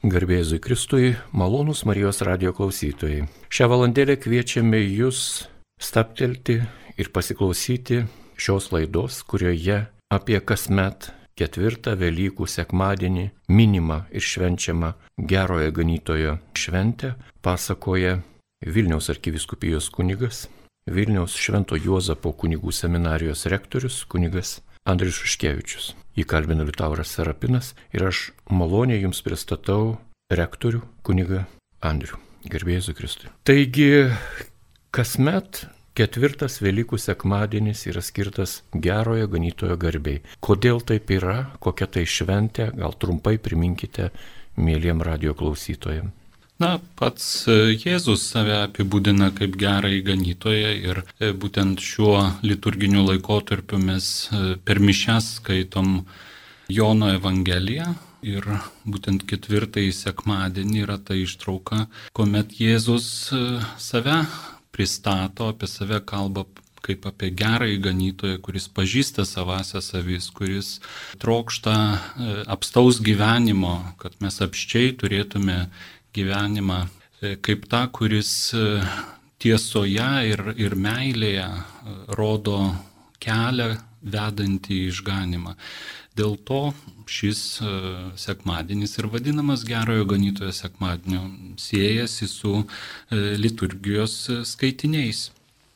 Garbėzui Kristui, malonus Marijos radio klausytojai. Šią valandėlę kviečiame jūs staptelti ir pasiklausyti šios laidos, kurioje apie kasmet ketvirtą Velykų sekmadienį minimą ir švenčiamą gerojo ganytojo šventę pasakoja Vilniaus arkiviskupijos kunigas, Vilniaus Švento Juozapo kunigų seminarijos rektorius kunigas Andrius Šuškevičius. Įkalbino Liutauras Serapinas ir aš maloniai jums pristatau rektorių kunigą Andrių. Gerbėjai Kristui. Taigi, kasmet Ketvirtas Velykų sekmadienis yra skirtas gerojo ganytojo garbiai. Kodėl taip yra, kokia tai šventė, gal trumpai priminkite mėlyjam radio klausytojams. Na, pats e, Jėzus save apibūdina kaip gerąjį ganytoją ir e, būtent šiuo liturginiu laikotarpiu mes e, per mišęs skaitom Jono Evangeliją ir būtent ketvirtąjį sekmadienį yra ta ištrauka, kuomet Jėzus save pristato, apie save kalba kaip apie gerąjį ganytoją, kuris pažįsta savąsias avis, kuris trokšta apstaus gyvenimo, kad mes apščiai turėtume gyvenimą e, kaip tą, kuris e, tiesoje ir, ir meilėje rodo kelią vedantį išganimą. Dėl to šis e, sekmadienis ir vadinamas gerojo ganytojo sekmadieniu siejasi su e, liturgijos e, skaitiniais.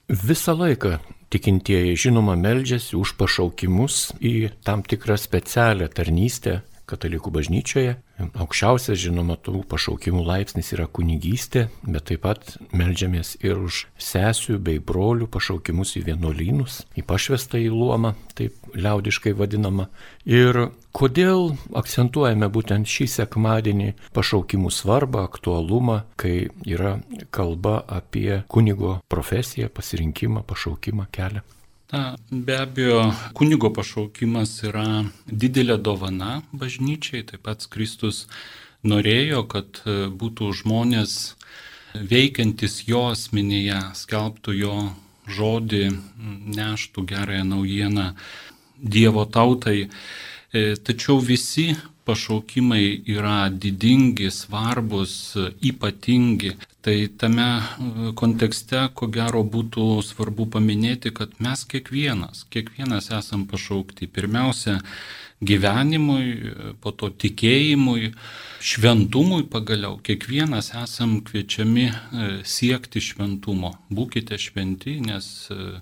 Visą laiką tikintieji žinoma meldžiasi už pašaukimus į tam tikrą specialią tarnystę katalikų bažnyčioje. Aukščiausias, žinoma, tų pašaukimų laipsnis yra kunigystė, bet taip pat melžiamės ir už sesių bei brolių pašaukimus į vienuolynus, į pašvestą į luomą, taip liaudiškai vadinama. Ir kodėl akcentuojame būtent šį sekmadienį pašaukimų svarbą, aktualumą, kai yra kalba apie kunigo profesiją, pasirinkimą, pašaukimą, kelią. Na, be abejo, kunigo pašaukimas yra didelė dovana bažnyčiai, taip pat Kristus norėjo, kad e, būtų žmonės veikiantis jo asmenyje, skelbtų jo žodį, neštų gerąją naujieną Dievo tautai. E, tačiau visi pašaukimai yra didingi, svarbus, ypatingi. Tai tame e, kontekste, ko gero, būtų svarbu paminėti, kad mes kiekvienas, kiekvienas esam pašaukti. Pirmiausia, gyvenimui, po to tikėjimui, šventumui pagaliau. Kiekvienas esam kviečiami e, siekti šventumo. Būkite šventi, nes e,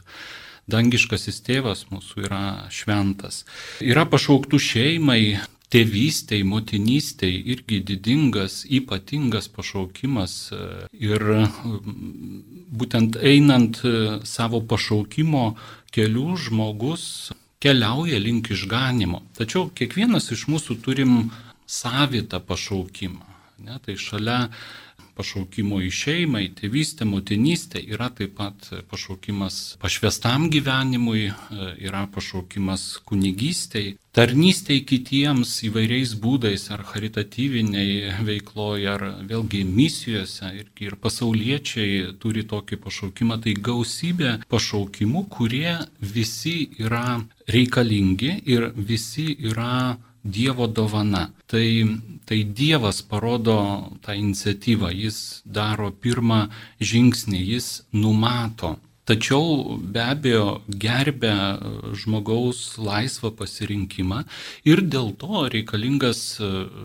dangiškasis tėvas mūsų yra šventas. Yra pašauktų šeimai, tėvystėj, motinystėj irgi didingas, ypatingas pašaukimas e, ir būtent einant e, savo pašaukimo kelių žmogus keliauja link išganimo. Tačiau kiekvienas iš mūsų turim savitą pašaukimą. Ne? Tai šalia pašaukimo į šeimą, į tėvystę, motinystę, yra taip pat pašaukimas pašvestam gyvenimui, yra pašaukimas kunigystėj, tarnystėj kitiems įvairiais būdais, ar charitatyviniai veikloje, ar vėlgi misijose, ir, ir pasauliečiai turi tokį pašaukimą, tai gausybė pašaukimų, kurie visi yra reikalingi ir visi yra Dievo dovana. Tai, tai Dievas parodo tą iniciatyvą, jis daro pirmą žingsnį, jis numato. Tačiau be abejo gerbė žmogaus laisvą pasirinkimą ir dėl to reikalingas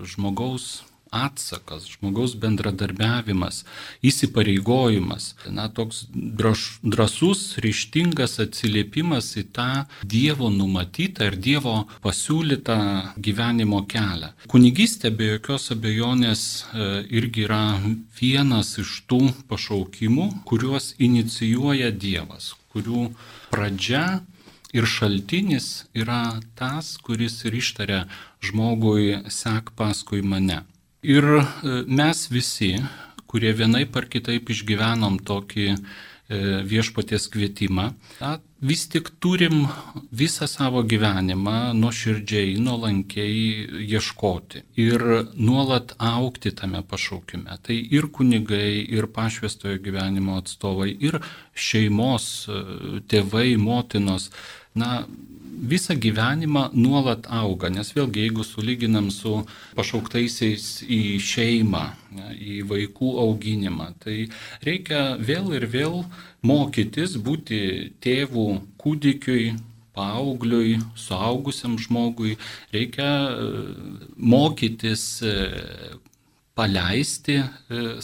žmogaus atsakas, žmogaus bendradarbiavimas, įsipareigojimas, na, toks drasus, ryštingas atsiliepimas į tą Dievo numatytą ir Dievo pasiūlytą gyvenimo kelią. Kunigystė be jokios abejonės e, irgi yra vienas iš tų pašaukimų, kuriuos inicijuoja Dievas, kurių pradžia ir šaltinis yra tas, kuris ir ištaria žmogui sek paskui mane. Ir e, mes visi, kurie vienaip ar kitaip išgyvenom tokį e, viešpaties kvietimą, vis tik turim visą savo gyvenimą nuoširdžiai, nuolankiai ieškoti ir nuolat aukti tame pašaukime. Tai ir kunigai, ir pašvestojo gyvenimo atstovai, ir šeimos, tėvai, motinos, na, visą gyvenimą nuolat auga, nes vėlgi jeigu sulyginam su pašauktaisiais į šeimą, ne, į vaikų auginimą, tai reikia vėl ir vėl mokytis būti tėvų kūdikiui, paaugliui, suaugusiam žmogui, reikia e, mokytis e, paleisti e,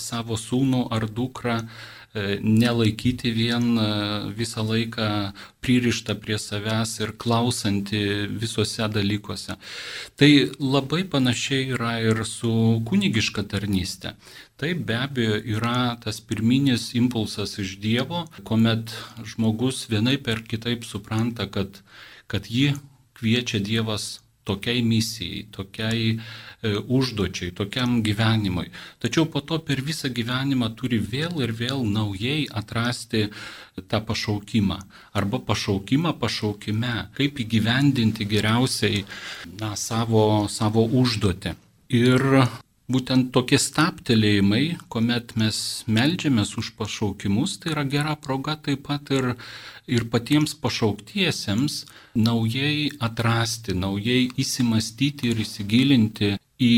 savo sūnų ar dukrą nelaikyti vien e, visą laiką pririštą prie savęs ir klausanti visuose dalykuose. Tai labai panašiai yra ir su kunigiška tarnystė. Tai be abejo yra tas pirminis impulsas iš Dievo, kuomet žmogus vienai per kitaip supranta, kad, kad jį kviečia Dievas tokiai misijai, tokiai e, užduočiai, tokiam gyvenimui. Tačiau po to per visą gyvenimą turi vėl ir vėl naujai atrasti tą pašaukimą. Arba pašaukimą pašaukime, kaip įgyvendinti geriausiai na, savo, savo užduotį. Ir būtent tokie staptelėjimai, kuomet mes melžiamės už pašaukimus, tai yra gera proga taip pat ir ir patiems pašauktiesiems naujai atrasti, naujai įsimastyti ir įsigilinti į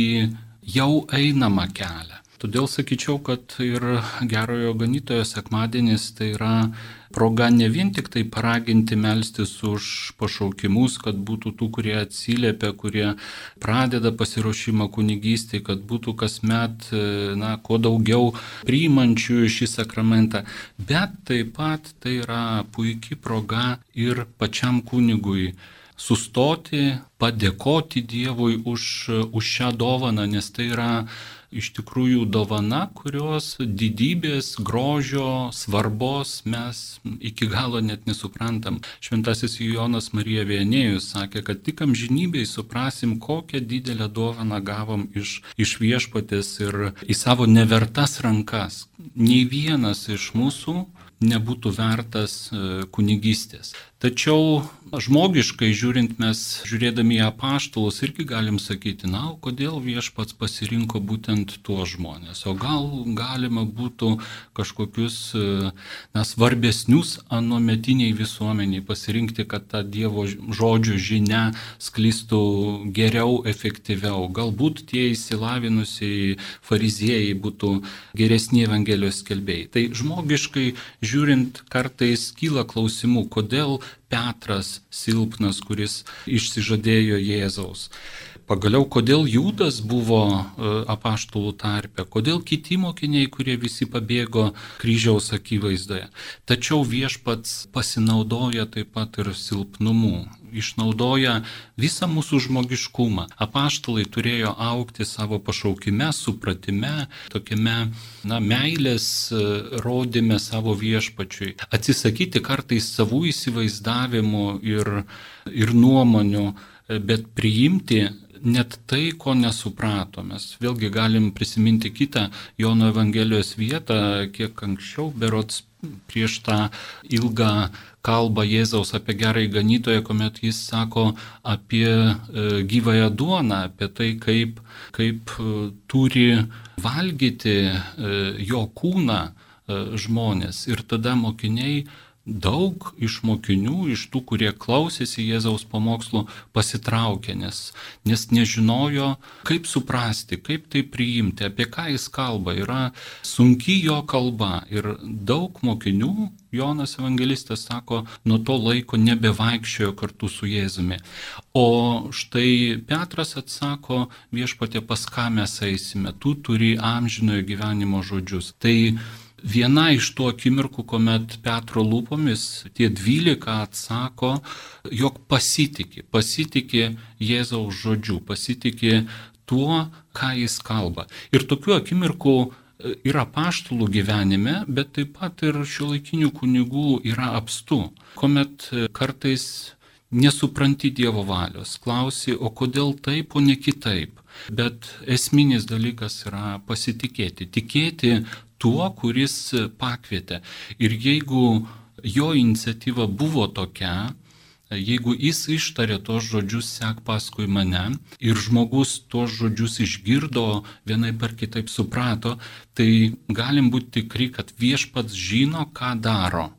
jau einamą kelią. Todėl sakyčiau, kad ir gerojo ganytojo sekmadienis tai yra proga ne vien tik tai paraginti melstis už pašaukimus, kad būtų tų, kurie atsiliepia, kurie pradeda pasiruošimą kunigystį, kad būtų kasmet, na, kuo daugiau priimančių šį sakramentą, bet taip pat tai yra puikia proga ir pačiam kunigui sustoti, padėkoti Dievui už, už šią dovaną, nes tai yra iš tikrųjų dovana, kurios didybės, grožio, svarbos mes iki galo net nesuprantam. Šventasis Jonas Marija Vienėjus sakė, kad tik amžinybėj suprasim, kokią didelę dovaną gavom iš, iš viešpatės ir į savo nevertas rankas. Nei vienas iš mūsų nebūtų vertas e, kunigystės. Tačiau žmogiškai žiūrint, mes žiūrėdami į apaštalus irgi galim sakyti, na, kodėl viešpats pasirinko būtent tuos žmonės, o gal galima būtų kažkokius e, na, svarbesnius anometiniai visuomeniai pasirinkti, kad ta Dievo žodžio žinia sklistų geriau, efektyviau. Galbūt tie įsilavinusiai fariziejai būtų geresni Evangelijos skelbėjai. Tai žmogiškai žiūrint, kartais kyla klausimų, kodėl Petras silpnas, kuris išsižadėjo Jėzaus. Pagaliau, kodėl Jūdas buvo e, apaštulų tarpe, kodėl kiti mokiniai, kurie visi pabėgo kryžiaus akivaizdoje. Tačiau viešpats pasinaudoja taip pat ir silpnumu, išnaudoja visą mūsų žmogiškumą. Apaštalai turėjo aukti savo pašaukime, supratime, tokiame, na, meilės e, rodime savo viešpačiui, atsisakyti kartais savų įsivaizdavimų ir, ir nuomonių, e, bet priimti net tai, ko nesupratom. Mes vėlgi galim prisiminti kitą Jono Evangelijos vietą, kiek anksčiau, berots prieš tą ilgą kalbą Jėzaus apie gerąjį ganytoją, kuomet jis sako apie e, gyvąją duoną, apie tai, kaip, kaip e, turi valgyti e, jo kūną žmonės. Ir tada mokiniai daug iš mokinių, iš tų, kurie klausėsi Jėzaus pamokslų, pasitraukė, nes, nes nežinojo, kaip suprasti, kaip tai priimti, apie ką jis kalba. Yra sunki jo kalba ir daug mokinių, Jonas Evangelistas sako, nuo to laiko nebevaikščiojo kartu su Jėzumi. O štai Petras atsako, viešpatė, pas ką mes eisime, tu turi amžinojo gyvenimo žodžius. Tai viena iš tų akimirkų, kuomet Petro lūpomis tie dvylika atsako, jog pasitikė, pasitikė Jėzaus žodžiu, pasitikė tuo, ką jis kalba. Ir tokių akimirkų e, yra paštulų gyvenime, bet taip pat ir šiuolaikinių kunigų yra apstu, kuomet e, kartais nesupranti Dievo valios, klausi, o kodėl taip, o ne kitaip. Bet esminis dalykas yra pasitikėti, tikėti tuo, kuris pakvietė. Ir jeigu jo iniciatyva buvo tokia, Jeigu jis ištarė tos žodžius sek paskui mane ir žmogus tos žodžius išgirdo, vienai per kitaip suprato, tai galim būti tikri, kad viešpats žino, ką daro.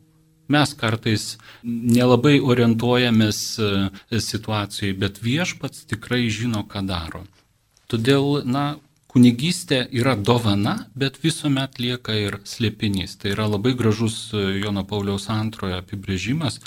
Mes kartais nelabai orientuojamės e, situacijai, bet viešpats tikrai žino, ką daro. Todėl, na, kunigystė yra dovana, bet visuomet lieka ir slėpinys. Tai yra labai gražus e, Jono Pauliaus antrojo apibrėžimas,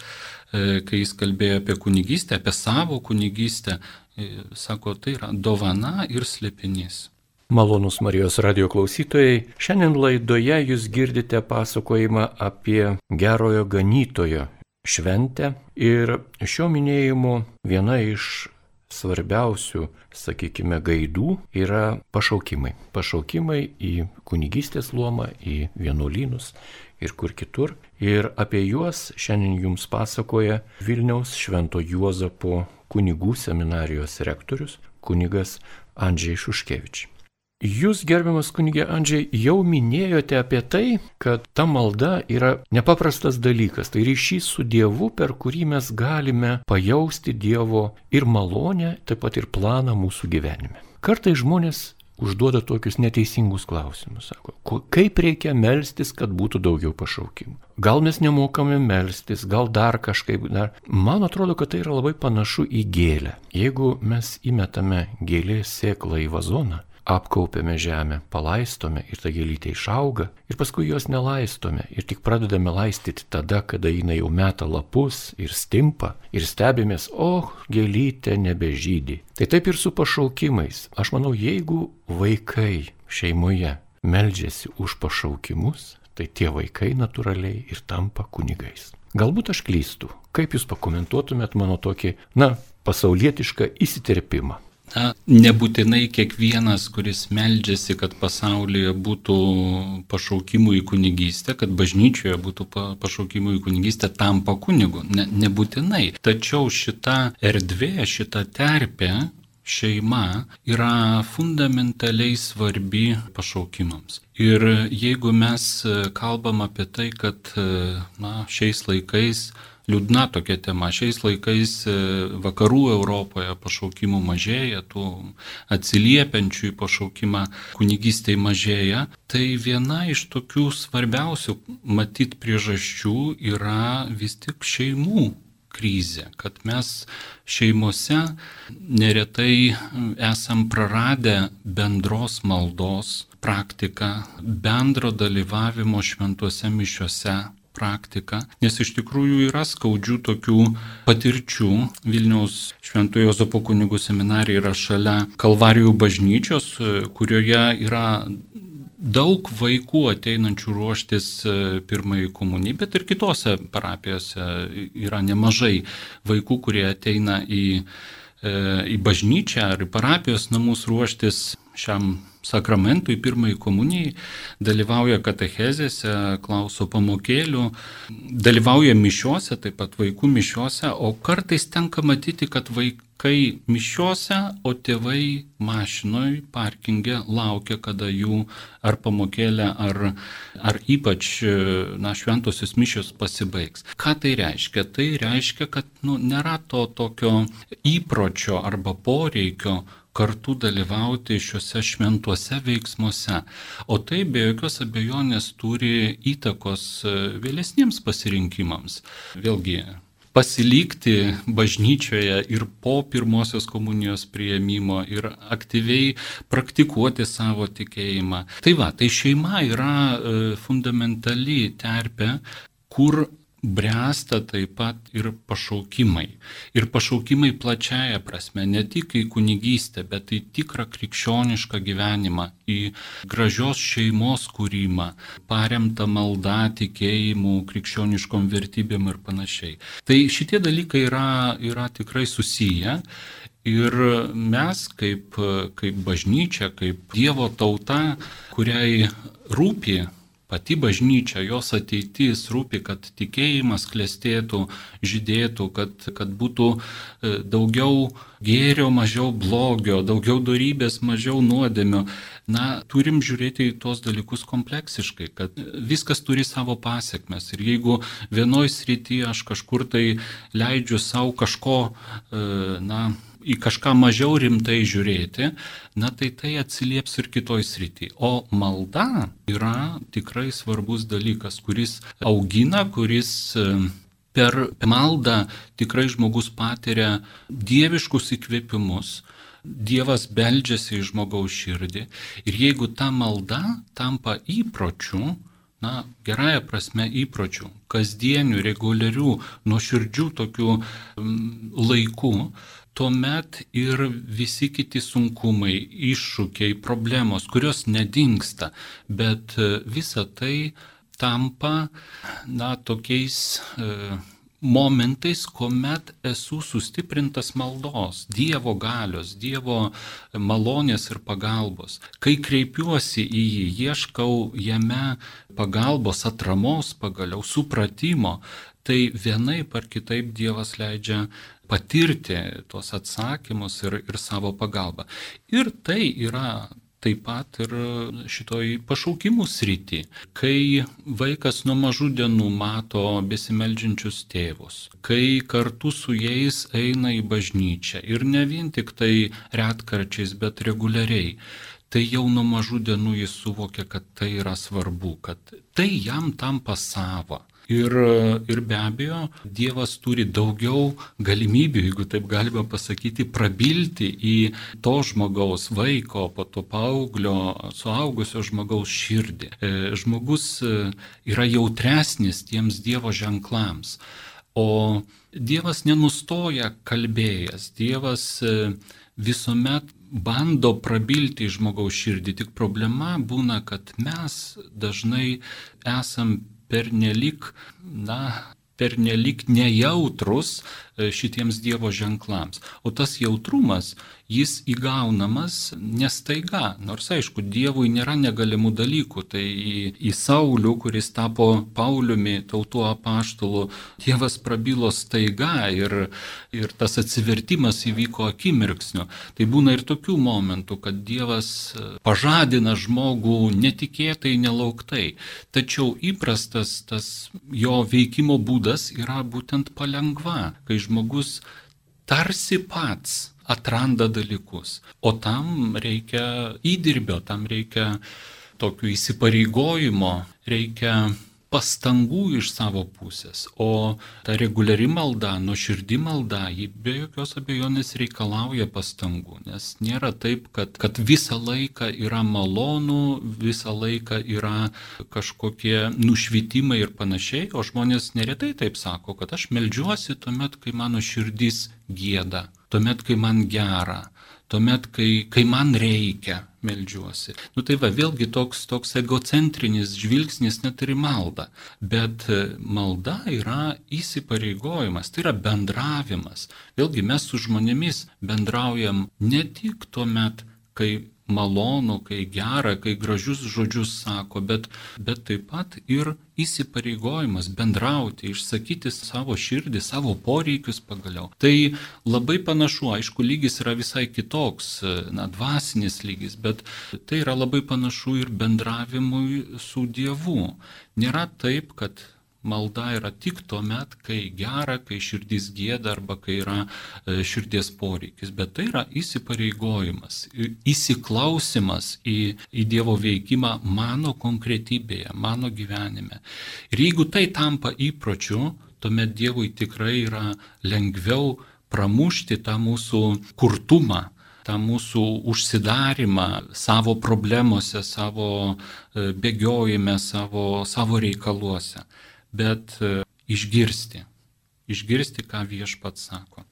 E, kai jis kalbėjo apie kunigystę, apie savo kunigystę, e, sako, tai yra dovana ir slėpinys. Malonus Marijos radio klausytojai, šiandien laidoje jūs girdite pasakojimą apie gerojo ganytojo šventę ir šio minėjimo viena iš svarbiausių, sakykime, gaidų yra pašaukimai. Pašaukimai į kunigystės luomą, į vienuolynus ir kur kitur. Ir apie juos šiandien jums pasakoja Vilniaus Švento Juozapo kunigų seminarijos rektorius kunigas Andžiai Šuškevičiai. Jūs, gerbiamas kunigė Andžiai, jau minėjote apie tai, kad ta malda yra nepaprastas dalykas. Tai ryšys su Dievu, per kurį mes galime pajausti Dievo ir malonę, taip pat ir planą mūsų gyvenime. Kartai žmonės užduoda tokius neteisingus klausimus. Sako, kaip reikia melstis, kad būtų daugiau pašaukimų. Gal mes nemokame melstis, gal dar kažkaip. Dar. Man atrodo, kad tai yra labai panašu į gėlę. Jeigu mes įmetame gėlės sėklą į vazoną, apkaupiame žemę, palaistome ir ta gėlytė išauga ir paskui jos nelaistome ir tik pradedame laistyti tada, kada jinai jau meta lapus ir stimpa ir stebimės, o oh, gėlytė nebežydį. Tai taip ir su pašaukimais. Aš manau, jeigu vaikai šeimoje meldžiasi už pašaukimus, tai tie vaikai natūraliai ir tampa kunigais. Galbūt aš klystu. Kaip jūs pakomentuotumėt mano tokį, na, pasaulietišką įsiterpimą? Na, nebūtinai kiekvienas, kuris meldžiasi, kad pasaulyje būtų pašaukimų į kunigystę, kad bažnyčioje būtų pašaukimų į kunigystę, tampa kunigu. Ne, nebūtinai. Tačiau šita erdvė, šita terpė, šeima yra fundamentaliai svarbi pašaukimams. Ir jeigu mes kalbam apie tai, kad na, šiais laikais liūdna tokia tema. Šiais laikais e, vakarų Europoje pašaukimų mažėja, tų atsiliepiančių į pašaukimą kunigystėj mažėja. Tai viena iš tokių svarbiausių matyt priežasčių yra vis tik šeimų krizė, kad mes šeimose neretai esam praradę bendros maldos praktiką, bendro dalyvavimo šventuose mišiuose praktika, nes iš tikrųjų yra skaudžių tokių patirčių. Vilniaus Šventojo Jozapo kunigų seminarija yra šalia Kalvarijų bažnyčios, kurioje yra daug vaikų ateinančių ruoštis e, pirmai komunijai, bet ir kitose parapijose yra nemažai vaikų, kurie ateina į, e, į bažnyčią ar į parapijos namus ruoštis šiam sakramentui, pirmai komunijai, dalyvauja katechezėse, klauso pamokėlių, dalyvauja mišiuose, taip pat vaikų mišiuose, o kartais tenka matyti, kad vaikai mišiuose, o tėvai mašinoj, parkingė laukia, kada jų ar pamokėlė, ar, ar ypač na, šventosios mišios pasibaigs. Ką tai reiškia? Tai reiškia, kad nu, nėra to tokio įpročio arba poreikio kartu dalyvauti šiuose šventuose veiksmuose. O tai be jokios abejonės turi įtakos e, vėlesniems pasirinkimams. Vėlgi, pasilikti bažnyčioje ir po pirmosios komunijos prieimimo ir aktyviai praktikuoti savo tikėjimą. Tai va, tai šeima yra e, fundamentali terpė, kur bręsta taip pat ir pašaukimai. Ir pašaukimai plačiaja prasme, ne tik į kunigystę, bet į tikrą krikščionišką gyvenimą, į gražios šeimos kūrimą, paremtą maldą, tikėjimu, krikščioniškom vertybėm ir panašiai. Tai šitie dalykai yra, yra tikrai susiję. Ir mes kaip, kaip bažnyčia, kaip Dievo tauta, kuriai rūpi pati bažnyčia, jos ateitis rūpi, kad tikėjimas klestėtų, žydėtų, kad, kad būtų e, daugiau gėrio, mažiau blogio, daugiau darybės, mažiau nuodėmio. na, turim žiūrėti į tuos dalykus kompleksiškai, kad viskas turi savo pasiekmes. Ir jeigu vienoj srityje aš kažkur tai leidžiu savo kažko, e, na, į kažką mažiau rimtai žiūrėti, na tai tai atsilieps ir kitoj srity. O malda yra tikrai svarbus dalykas, kuris augina, kuris e, per maldą tikrai žmogus patiria dieviškus įkvėpimus, Dievas beldžiasi į žmogaus širdį ir jeigu ta malda tampa įpročiu, na, gerąją prasme įpročių, kasdienių, reguliarių, nuoširdžių tokių mm, laikų, tuomet ir visi kiti sunkumai, iššūkiai, problemos, kurios nedingsta, bet e, visa tai tampa, na, tokiais e, momentais, kuomet esu sustiprintas maldos, Dievo galios, Dievo malonės ir pagalbos. Kai kreipiuosi į jį, ieškau jame pagalbos, atramos pagaliau, supratimo, tai vienai par kitaip Dievas leidžia patirti tuos atsakymus ir, ir savo pagalbą. Ir tai yra taip pat ir šitoj pašaukimų srity, kai vaikas nuo mažų dienų mato besimeldžiančius tėvus, kai kartu su jais eina į bažnyčią ir ne vien tik tai retkarčiais, bet reguliariai. Tai jau nuo mažų dienų jis suvokia, kad tai yra svarbu, kad tai jam tampa sava. Ir, ir be abejo, Dievas turi daugiau galimybių, jeigu taip galima pasakyti, prabilti į to žmogaus vaiko, po to paauglio, suaugusio žmogaus širdį. E, žmogus e, yra jautresnis tiems Dievo ženklams. O Dievas nenustoja kalbėjęs, Dievas e, visuomet bando prabilti į žmogaus širdį, tik problema būna, kad mes dažnai esam pernelik, na, pernelik nejautrus šitiems Dievo ženklams. O tas jautrumas, jis įgaunamas nestaiga. Nors aišku, Dievui nėra negalimų dalykų. Tai į, į Saulių, kuris tapo Pauliumi, tautų apaštalų, Dievas prabilo staiga ir, ir tas atsivertimas įvyko akimirksniu. Tai būna ir tokių momentų, kad Dievas e, pažadina žmogų netikėtai, nelauktai. Tačiau įprastas tas jo veikimo būdas yra būtent palengva, kai žmogus tarsi pats atranda dalykus. O tam reikia įdirbio, tam reikia tokių įsipareigojimo, reikia pastangų iš savo pusės, o ta reguliari malda, nuoširdi malda, ji be jokios abejonės reikalauja pastangų, nes nėra taip, kad, kad visą laiką yra malonu, visą laiką yra kažkokie nušvitimai ir panašiai, o žmonės neretai taip sako, kad aš melžiuosi tuomet, kai mano širdis gėda, tuomet, kai man gera, tuomet, kai, kai man reikia melžiuosi. Nu tai va, vėlgi toks, toks egocentrinis žvilgsnis net ir į maldą. Bet e, malda yra įsipareigojimas, tai yra bendravimas. Vėlgi mes su žmonėmis bendraujam ne tik tuomet, kai malonu, kai gera, kai gražius žodžius sako, bet, bet taip pat ir įsipareigojimas bendrauti, išsakyti savo širdį, savo poreikius pagaliau. Tai labai panašu, aišku, lygis yra visai kitoks, na, dvasinis lygis, bet tai yra labai panašu ir bendravimui su Dievu. Nėra taip, kad malda yra tik tuo met, kai gera, kai širdis gėda arba kai yra e, širdies poreikis, bet tai yra įsipareigojimas, įsiklausimas į, į Dievo veikimą mano konkretybėje, mano gyvenime. Ir jeigu tai tampa įpročiu, tuomet Dievui tikrai yra lengviau pramušti tą mūsų kurtumą, tą mūsų užsidarimą savo problemose, savo e, bėgiojime, savo, savo reikaluose bet e, išgirsti, išgirsti, ką viešpats sako.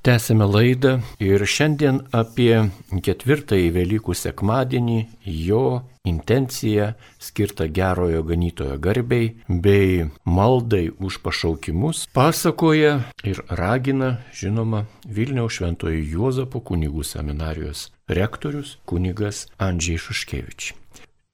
Tęsime laidą ir šiandien apie ketvirtąjį Velykų sekmadienį, jo intenciją skirtą gerojo ganytojo garbiai bei maldai už pašaukimus pasakoja ir ragina, žinoma, Vilniaus Šventojo Juozapo kunigų seminarijos rektorius kunigas Andžiai Šuškevičiai.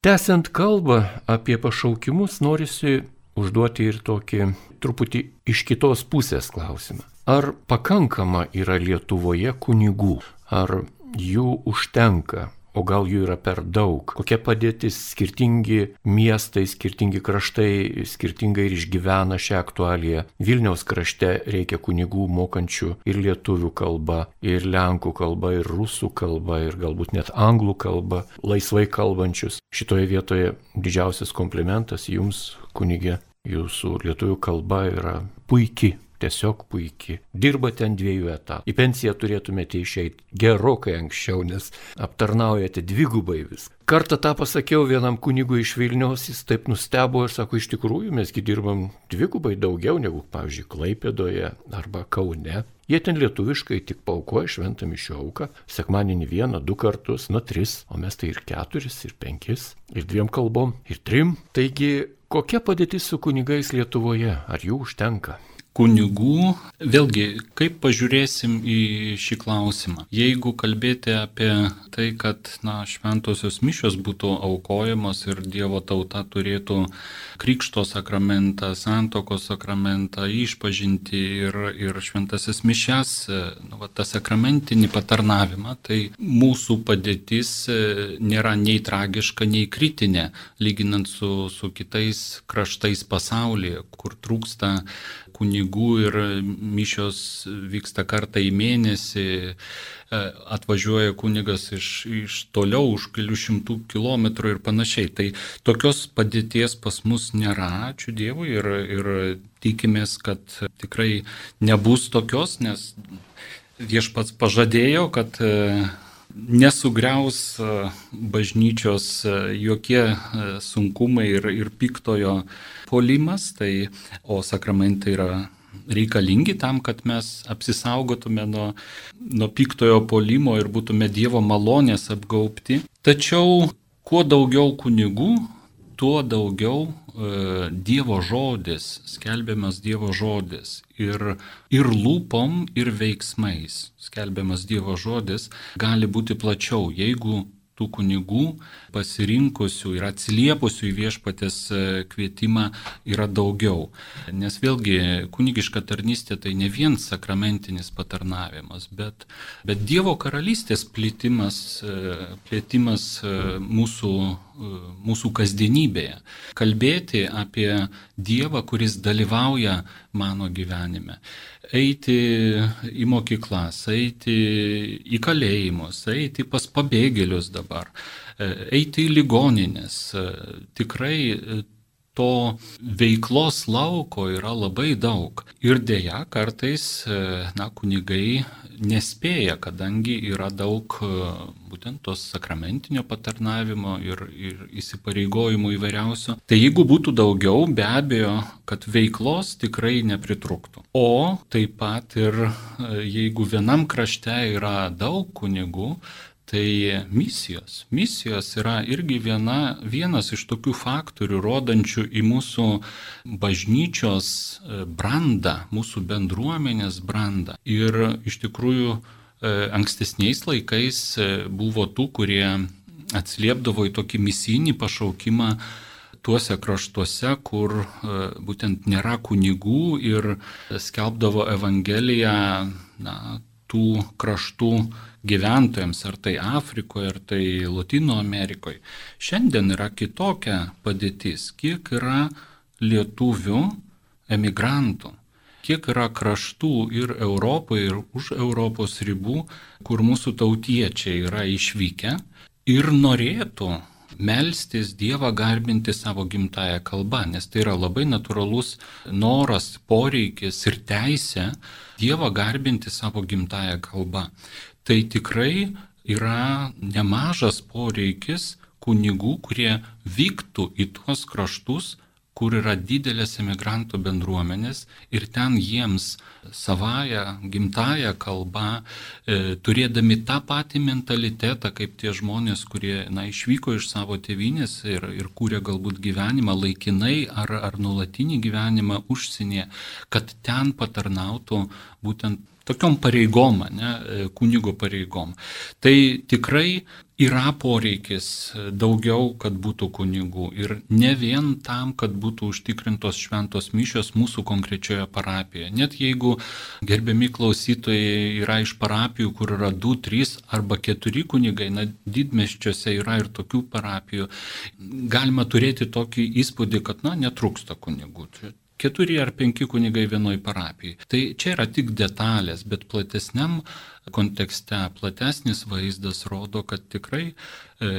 Tęsiant kalbą apie pašaukimus, norisi užduoti ir tokį truputį iš kitos pusės klausimą. Ar pakankama yra Lietuvoje kunigų? Ar jų užtenka o gal jų yra per daug. Kokia padėtis skirtingi miestai, skirtingi kraštai, skirtingai ir išgyvena šią aktualiją. Vilniaus krašte reikia kunigų mokančių ir lietuvių kalbą, ir lenkų kalbą, ir rusų kalbą, ir galbūt net anglų kalbą, laisvai kalbančius. Šitoje vietoje didžiausias komplimentas jums, kunigė. Jūsų lietuvių kalba yra puikiai tiesiog puikiai. Dirba ten dviejų etatų. Į pensiją turėtumėte išeiti gerokai anksčiau, nes aptarnaujate dvigubai vis. Kartą tą pasakiau vienam kunigui iš Vilniaus, jis taip nustebo ir sako, iš tikrųjų mesgi dirbam dvigubai daugiau negu, pavyzdžiui, Klaipėdoje arba Kaune. Jie ten lietuviškai tik paukoja šventą mišio auką, sekmaninį vieną, du kartus, nu tris, o mes tai ir keturis, ir penkis, ir dviem kalbom, ir trim. Taigi, kokia padėtis su kunigais Lietuvoje? Ar jų užtenka? Kunigų, vėlgi, kaip pažiūrėsim į šį klausimą. Jeigu kalbėti apie tai, kad na, šventosios mišios būtų aukojamos ir Dievo tauta turėtų krikšto sakramentą, santokos sakramentą, išpažinti ir, ir šventasis mišes, nu, va, tą sakramentinį patarnavimą, tai mūsų padėtis e, nėra nei tragiška, nei kritinė, lyginant su, su kitais kraštais pasaulyje, kur trūksta kunigų ir mišios vyksta kartą į mėnesį, e, atvažiuoja kunigas iš, iš toliau už kelių šimtų kilometrų ir panašiai. Tai tokios padėties pas mus nėra, ačiū Dievui, ir, ir tikimės, kad tikrai nebus tokios, nes viešpats pažadėjo, kad e, nesugriaus e, bažnyčios jokie sunkumai ir, ir piktojo polimas, tai, o sakramentai yra reikalingi tam, kad mes apsisaugotume nuo, nuo piktojo polimo ir būtume Dievo malonės apgaupti. Tačiau kuo daugiau kunigų, tuo daugiau e, Dievo žodis, skelbiamas Dievo žodis. Ir, ir lūpom, ir veiksmais skelbiamas Dievo žodis gali būti plačiau, jeigu tų kunigų pasirinkusių ir atsiliepusių į viešpatės e, kvietimą yra daugiau. Nes vėlgi kunigiška tarnystė tai ne vien sakramentinis patarnavimas, bet, bet Dievo karalystės plėtimas, e, plėtimas e, mūsų mūsų kasdienybėje. Kalbėti apie Dievą, kuris dalyvauja mano gyvenime eiti į mokyklas, eiti į kalėjimus, eiti pas pabėgėlius dabar, eiti į ligoninės. E, tikrai e, to veiklos lauko yra labai daug. Ir dėja, kartais, na, kunigai nespėja, kadangi yra daug e, būtent tos sakramentinio patarnavimo ir, ir įsipareigojimų įvairiausių. Tai jeigu būtų daugiau, be abejo, kad veiklos tikrai nepritrūktų. O taip pat ir e, jeigu vienam krašte yra daug kunigų, Tai misijos. Misijos yra irgi viena, vienas iš tokių faktorių, rodančių į mūsų bažnyčios e, brandą, mūsų bendruomenės brandą. Ir iš tikrųjų e, ankstesniais laikais e, buvo tų, kurie atsiliepdavo į tokį misijinį pašaukimą tuose kraštuose, kur būtent nėra kunigų ir skelbdavo Evangeliją na, tų kraštų gyventojams, ar tai Afrikoje, ar tai Latino Amerikoje. Šiandien yra kitokia padėtis, kiek yra lietuvių emigrantų, kiek yra kraštų ir Europoje, ir už Europos ribų, kur mūsų tautiečiai yra išvykę ir norėtų melstis Dievą garbinti savo gimtają kalbą, nes tai yra labai natūralus noras, poreikis ir teisė Dievą garbinti savo gimtają kalbą tai tikrai yra nemažas poreikis kunigų, kurie vyktų į tuos kraštus, kur yra didelės emigrantų bendruomenės ir ten jiems savają, gimtają kalbą, e, turėdami tą patį mentalitetą, kaip tie žmonės, kurie na, išvyko iš savo tėvynės ir, ir kūrė galbūt gyvenimą laikinai ar, ar nulatinį gyvenimą užsienyje, kad ten patarnautų būtent tokiom pareigom, ne, e, kunigo pareigom. Tai tikrai yra poreikis daugiau, kad būtų kunigų ir ne vien tam, kad būtų užtikrintos šventos mišios mūsų konkrečioje parapijoje. Net jeigu gerbiami klausytojai yra iš parapijų, kur yra 2, 3 arba 4 kunigai, na, didmeščiuose yra ir tokių parapijų, galima turėti tokį įspūdį, kad, na, netrūksta kunigų keturi ar penki kunigai vienoj parapijai. Tai čia yra tik detalės, bet platesniam kontekste, platesnis vaizdas rodo, kad tikrai e,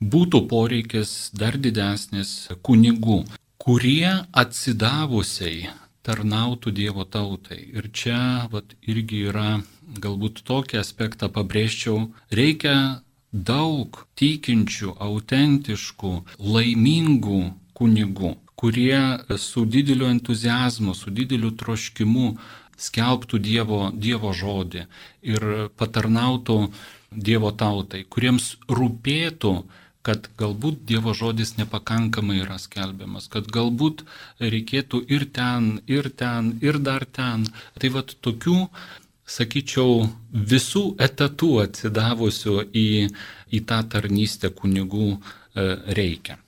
būtų poreikis dar didesnis kunigų, kurie atsidavusiai tarnautų Dievo tautai. Ir čia vat, irgi yra, galbūt tokį aspektą pabrėžčiau, reikia daug tikinčių, autentiškų, laimingų kunigų kurie su dideliu entuzijazmu, su dideliu troškimu skelbtų Dievo, Dievo žodį ir patarnautų Dievo tautai, kuriems rūpėtų, kad galbūt Dievo žodis nepakankamai yra skelbiamas, kad galbūt reikėtų ir ten, ir ten, ir dar ten. Tai vad tokių, sakyčiau, visų etatų atsidavusių į, į tą tarnystę kunigų e, reikia.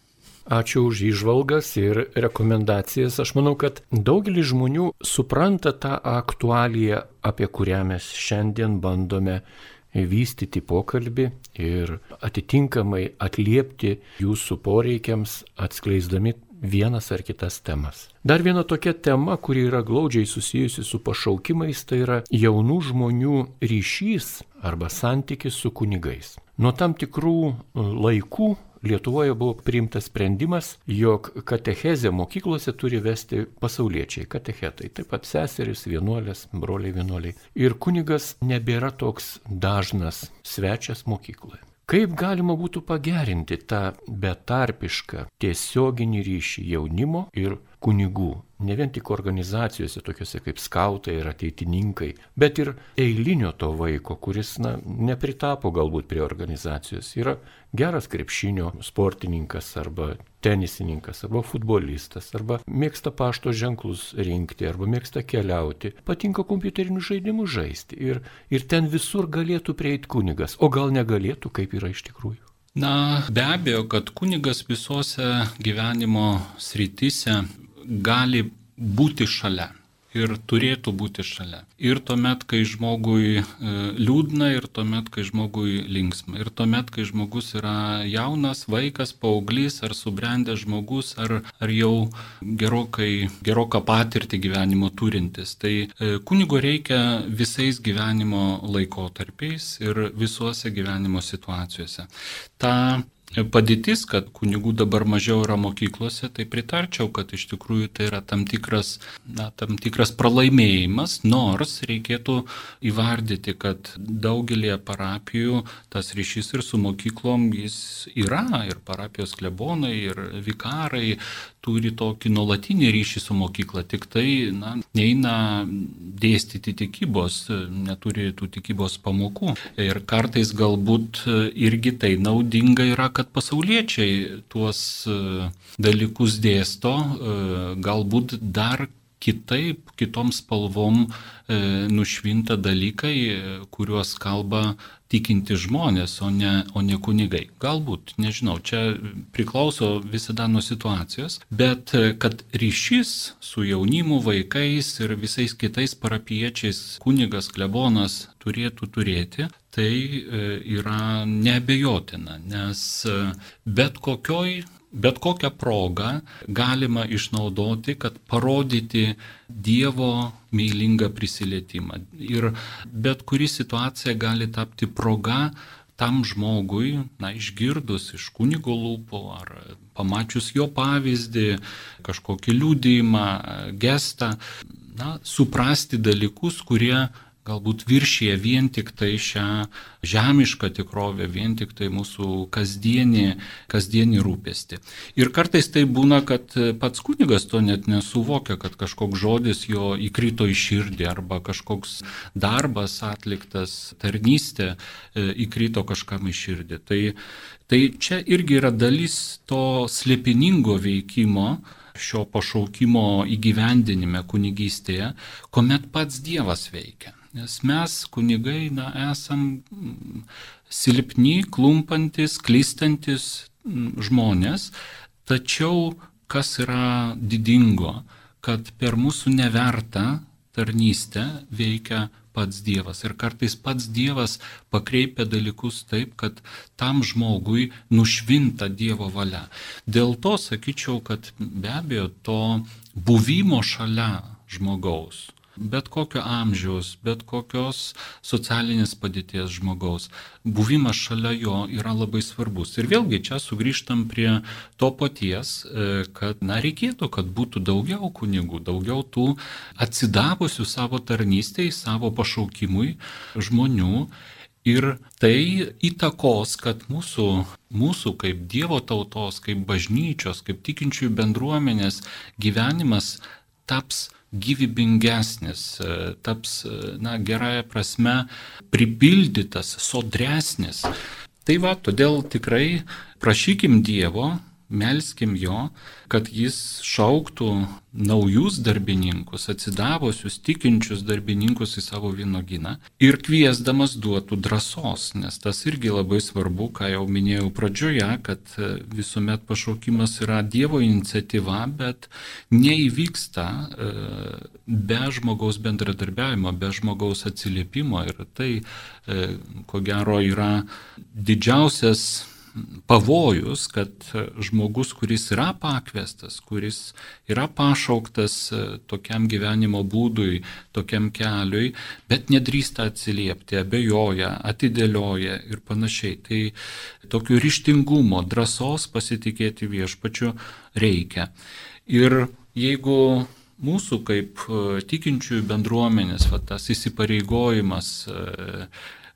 Ačiū už įžvalgas ir rekomendacijas. Aš manau, kad daugelis žmonių supranta tą aktualiją, apie kurią mes šiandien bandome vystyti pokalbį ir atitinkamai atliepti jūsų poreikiams, atskleisdami vienas ar kitas temas. Dar viena tokia tema, kuri yra glaudžiai susijusi su pašaukimais, tai yra jaunų žmonių ryšys arba santykis su kunigais. Nuo tam tikrų laikų Lietuvoje buvo priimtas sprendimas, jog katechezę mokyklose turi vesti pasauliečiai, katechetai, taip pat seserys, vienuolės, broliai vienuoliai. Ir kunigas nebėra toks dažnas svečias mokykloje. Kaip galima būtų pagerinti tą betarpišką tiesioginį ryšį jaunimo ir kunigų, ne vien tik organizacijose tokiuose kaip skautai ir ateitininkai, bet ir eilinio to vaiko, kuris na, nepritapo galbūt prie organizacijos, yra geras krepšinio sportininkas arba tenisininkas arba futbolistas arba mėgsta pašto ženklus rinkti arba mėgsta keliauti, patinka kompiuterinius žaidimus žaisti ir, ir ten visur galėtų prieiti kunigas, o gal negalėtų, kaip yra iš tikrųjų. Na, be abejo, kad kunigas visose gyvenimo srityse gali būti šalia ir turėtų būti šalia. Ir tuomet, kai žmogui e, liūdna, ir tuomet, kai žmogui linksma. Ir tuomet, kai žmogus yra jaunas, vaikas, paauglys, ar subrendęs žmogus, ar, ar jau gerokai, geroką patirtį gyvenimo turintis. Tai e, kunigo reikia visais gyvenimo laikotarpiais ir visuose gyvenimo situacijose. Ta padėtis, kad kunigų dabar mažiau yra mokyklose, tai pritarčiau, kad iš tikrųjų tai yra tam tikras, na, tam tikras pralaimėjimas, nors reikėtų įvardyti, kad daugelie parapijų tas ryšys ir su mokyklom jis yra, ir parapijos klebonai, ir vikarai turi tokį nuolatinį ryšį su mokykla, tik tai na, neina dėstyti tikybos, neturi tų tikybos pamokų. Ir kartais galbūt irgi tai naudinga yra, kad pasauliečiai tuos e, dalykus dėsto, e, galbūt dar kitaip, kitom spalvom e, nušvinta dalykai, kuriuos kalba tikinti žmonės, o ne, o ne kunigai. Galbūt, nežinau, čia priklauso visada nuo situacijos, bet kad ryšys su jaunimu, vaikais ir visais kitais parapiečiais kunigas, klebonas turėtų turėti, tai yra neabejotina, nes bet kokioj bet kokią progą galima išnaudoti, kad parodyti Dievo meilingą prisilietimą. Ir bet kuri situacija gali tapti proga tam žmogui, na, išgirdus iš kunigo lūpų ar pamačius jo pavyzdį, kažkokį liūdėjimą, gestą, na, suprasti dalykus, kurie galbūt viršyje vien tik tai šią žemišką tikrovę, vien tik tai mūsų kasdienį, kasdienį rūpestį. Ir kartais tai būna, kad pats kunigas to net nesuvokia, kad kažkoks žodis jo įkrito į širdį arba kažkoks darbas atliktas, tarnystė e, įkrito kažkam į širdį. Tai, tai čia irgi yra dalis to slėpiningo veikimo, šio pašaukimo įgyvendinime kunigystėje, kuomet pats Dievas veikia. Nes mes, kunigai, na, esam mm, silpni, klumpantis, klystantis mm, žmonės, tačiau kas yra didingo, kad per mūsų nevertą tarnystę veikia pats Dievas. Ir kartais pats Dievas pakreipia dalykus taip, kad tam žmogui nušvinta Dievo valia. Dėl to sakyčiau, kad be abejo to buvimo šalia žmogaus bet kokio amžiaus, bet kokios socialinės padėties žmogaus. Buvimas šalia jo yra labai svarbus. Ir vėlgi čia sugrįžtam prie to paties, e, kad, na, reikėtų, kad būtų daugiau kunigų, daugiau tų atsidavusių savo tarnystėj, savo pašaukimui žmonių. Ir tai įtakos, kad mūsų, mūsų kaip Dievo tautos, kaip bažnyčios, kaip tikinčiųjų bendruomenės gyvenimas taps gyvybingesnis, e, taps, e, na, gerąją prasme pripildytas, sodresnis. Tai va, todėl tikrai prašykim Dievo, melskim jo, kad jis šauktų naujus darbininkus, atsidavusius, tikinčius darbininkus į savo vynoginą ir kviesdamas duotų drąsos, nes tas irgi labai svarbu, ką jau minėjau pradžioje, kad visuomet pašaukimas yra Dievo iniciatyva, bet neįvyksta e, be žmogaus bendradarbiavimo, be žmogaus atsiliepimo ir tai, e, ko gero, yra didžiausias pavojus, kad žmogus, kuris yra pakvestas, kuris yra pašauktas e, tokiam gyvenimo būdui, tokiam keliui, bet nedrįsta atsiliepti, abejoja, atidėlioja ir panašiai. Tai tokio ryštingumo, drąsos pasitikėti viešpačiu reikia. Ir jeigu mūsų kaip e, tikinčiųjų bendruomenės, va, tas įsipareigojimas e,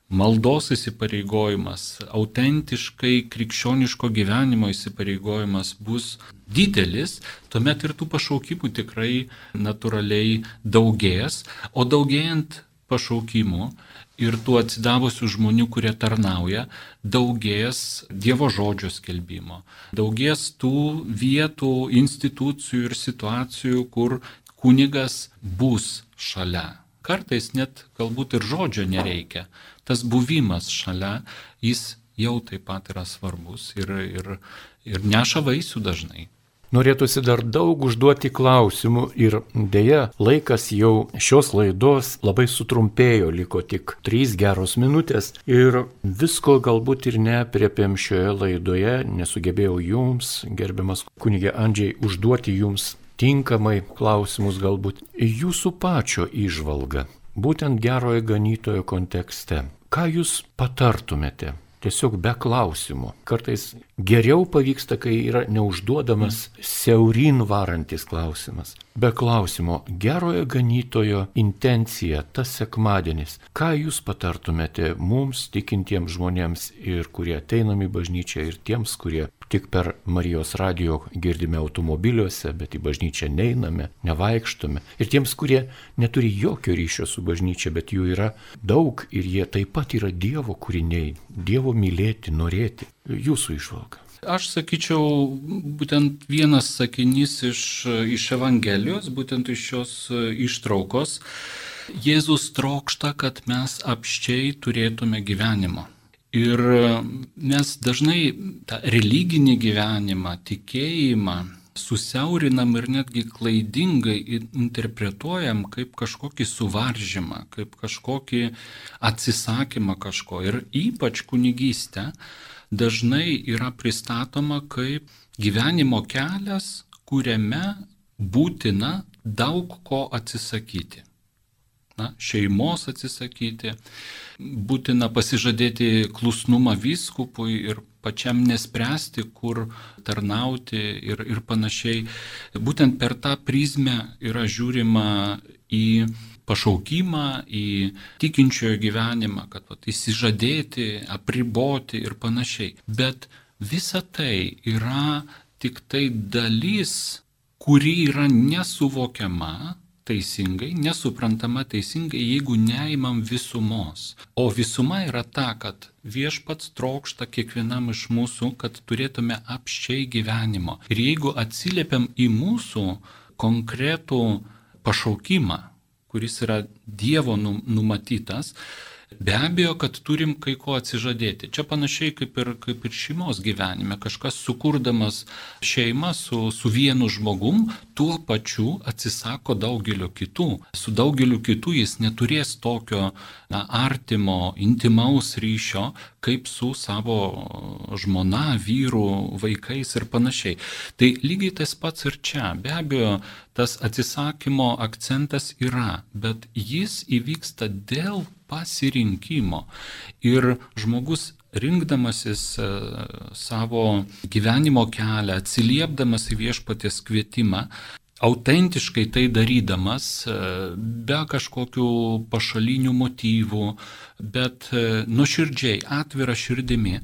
maldos įsipareigojimas, autentiškai krikščioniško gyvenimo įsipareigojimas bus didelis, tuomet ir tų pašaukimų tikrai natūraliai daugės, o daugėjant pašaukimų ir tų atsidavusių žmonių, kurie tarnauja, daugės Dievo žodžio skelbimo, daugės tų vietų, institucijų ir situacijų, kur kunigas bus šalia. Kartais net galbūt ir žodžio nereikia, tas buvimas šalia, jis jau taip pat yra svarbus ir, ir, ir neša vaisių dažnai. Norėtųsi dar daug užduoti klausimų ir dėja laikas jau šios laidos labai sutrumpėjo, liko tik trys geros minutės ir visko galbūt ir neapriepėm šioje laidoje, nesugebėjau jums, gerbiamas kunigė Andžiai, užduoti jums tinkamai klausimus galbūt jūsų pačio išvalga būtent gerojo ganytojo kontekste. Ką jūs patartumėte? Tiesiog be klausimų. Kartais geriau pavyksta, kai yra neužduodamas siaurin varantis klausimas. Be klausimo, gerojo ganytojo intencija, tas sekmadienis. Ką jūs patartumėte mums, tikintiems žmonėms ir kurie ateinam į bažnyčią ir tiems, kurie tik per Marijos radio girdime automobiliuose, bet į bažnyčią neiname, nevaikštome. Ir tiems, kurie neturi jokio ryšio su bažnyčia, bet jų yra daug ir jie taip pat yra Dievo kūriniai, Dievo mylėti, norėti. Jūsų išvalga. Aš sakyčiau, būtent vienas sakinys iš, iš Evangelijos, būtent iš šios ištraukos. Jėzus trokšta, kad mes apščiai turėtume gyvenimą. Ir mes dažnai tą religinį gyvenimą, tikėjimą susiaurinam ir netgi klaidingai interpretuojam kaip kažkokį suvaržymą, kaip kažkokį atsisakymą kažko. Ir ypač kunigystė dažnai yra pristatoma kaip gyvenimo kelias, kuriame būtina daug ko atsisakyti na, šeimos atsisakyti, būtina pasižadėti klusnumą vyskupui ir pačiam nespręsti, kur tarnauti ir, ir panašiai. Būtent per tą prizmę yra žiūrima į pašaukimą, į tikinčiojo gyvenimą, kad pat, įsižadėti, apriboti ir panašiai. Bet visa tai yra tik tai dalis, kuri yra nesuvokiama teisingai, nesuprantama teisingai, jeigu neimam visumos. O visuma yra ta, kad viešpats trokšta kiekvienam iš mūsų, kad turėtume apščiai gyvenimo. Ir jeigu atsiliepiam į mūsų konkretų pašaukimą, kuris yra Dievo numatytas, Be abejo, kad turim kai ko atsižadėti. Čia panašiai kaip ir, kaip ir šeimos gyvenime. Kažkas sukurdamas šeimą su, su vienu žmogum, tuo pačiu atsisako daugelio kitų. Su daugeliu kitų jis neturės tokio na, artimo, intimaus ryšio, kaip su savo žmona, vyru, vaikais ir panašiai. Tai lygiai tas pats ir čia. Be abejo, tas atsisakymo akcentas yra, bet jis įvyksta dėl pasirinkimo. Ir žmogus rinkdamasis e, savo gyvenimo kelią, atsiliepdamas į viešpatės kvietimą, autentiškai tai darydamas, e, be kažkokių pašalinių motyvų, bet e, nuoširdžiai, atvira širdimi,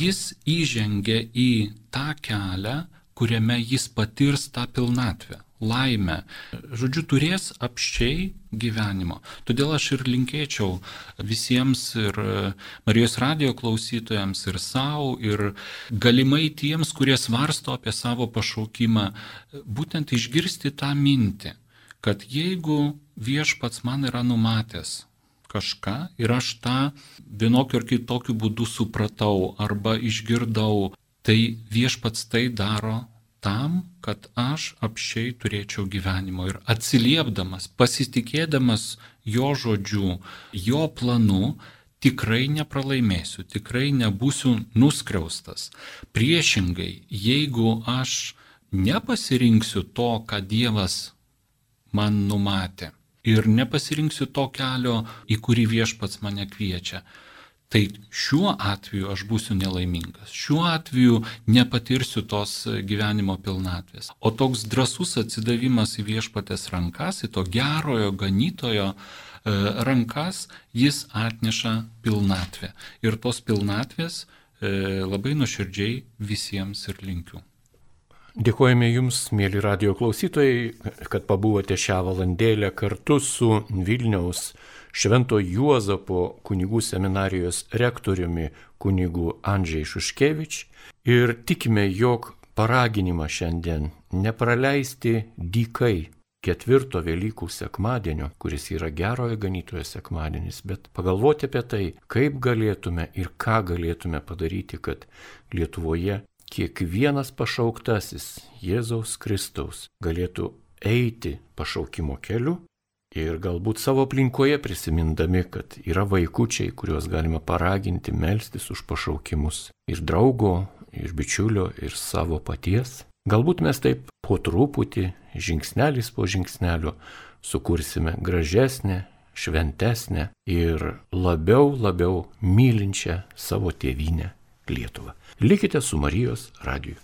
jis įžengia į tą kelią, kuriame jis patirs tą pilnatvę laimę. Žodžiu, turės apščiai gyvenimo. Todėl aš ir linkėčiau visiems ir Marijos radio klausytojams, ir savo, ir galimai tiems, kurie svarsto apie savo pašaukimą, būtent išgirsti tą mintį, kad jeigu viešpats man yra numatęs kažką ir aš tą vienokiu ar kitokiu būdu supratau arba išgirdau, tai viešpats tai daro tam, kad aš apšiai turėčiau gyvenimo ir atsiliepdamas, pasitikėdamas jo žodžiu, jo planu, tikrai nepralaimėsiu, tikrai nebūsiu nuskriaustas. Priešingai, jeigu aš nepasirinksiu to, ką Dievas man numatė ir nepasirinksiu to kelio, į kurį viešpats mane kviečia, Tai šiuo atveju aš būsiu nelaimingas, šiuo atveju nepatirsiu tos gyvenimo pilnatvės. O toks drasus atsidavimas į viešpatės rankas, į to gerojo ganytojo e, rankas, jis atneša pilnatvę. Ir tos pilnatvės e, labai nuoširdžiai visiems ir linkiu. Dėkojame Jums, mėly radio klausytojai, kad pabuvote šią valandėlę kartu su Vilniaus Švento Juozapo kunigų seminarijos rektoriumi kunigu Andžiai Šuškevič ir tikime, jog paraginimą šiandien nepraleisti dykai ketvirto Velykų sekmadienio, kuris yra gerojo ganytojo sekmadienis, bet pagalvoti apie tai, kaip galėtume ir ką galėtume padaryti, kad Lietuvoje kiekvienas pašauktasis Jėzaus Kristaus galėtų eiti pašaukimo keliu Ir galbūt savo aplinkoje prisimindami, kad yra vaikučiai, kuriuos galima paraginti melstis už pašaukimus ir draugo, ir bičiulio, ir savo paties. Galbūt mes taip po truputį, žingsnelis po žingsnelio, sukursime gražesnę, šventesnę ir labiau, labiau mylinčią savo tėvynę Lietuvą. Likite su Marijos radiju.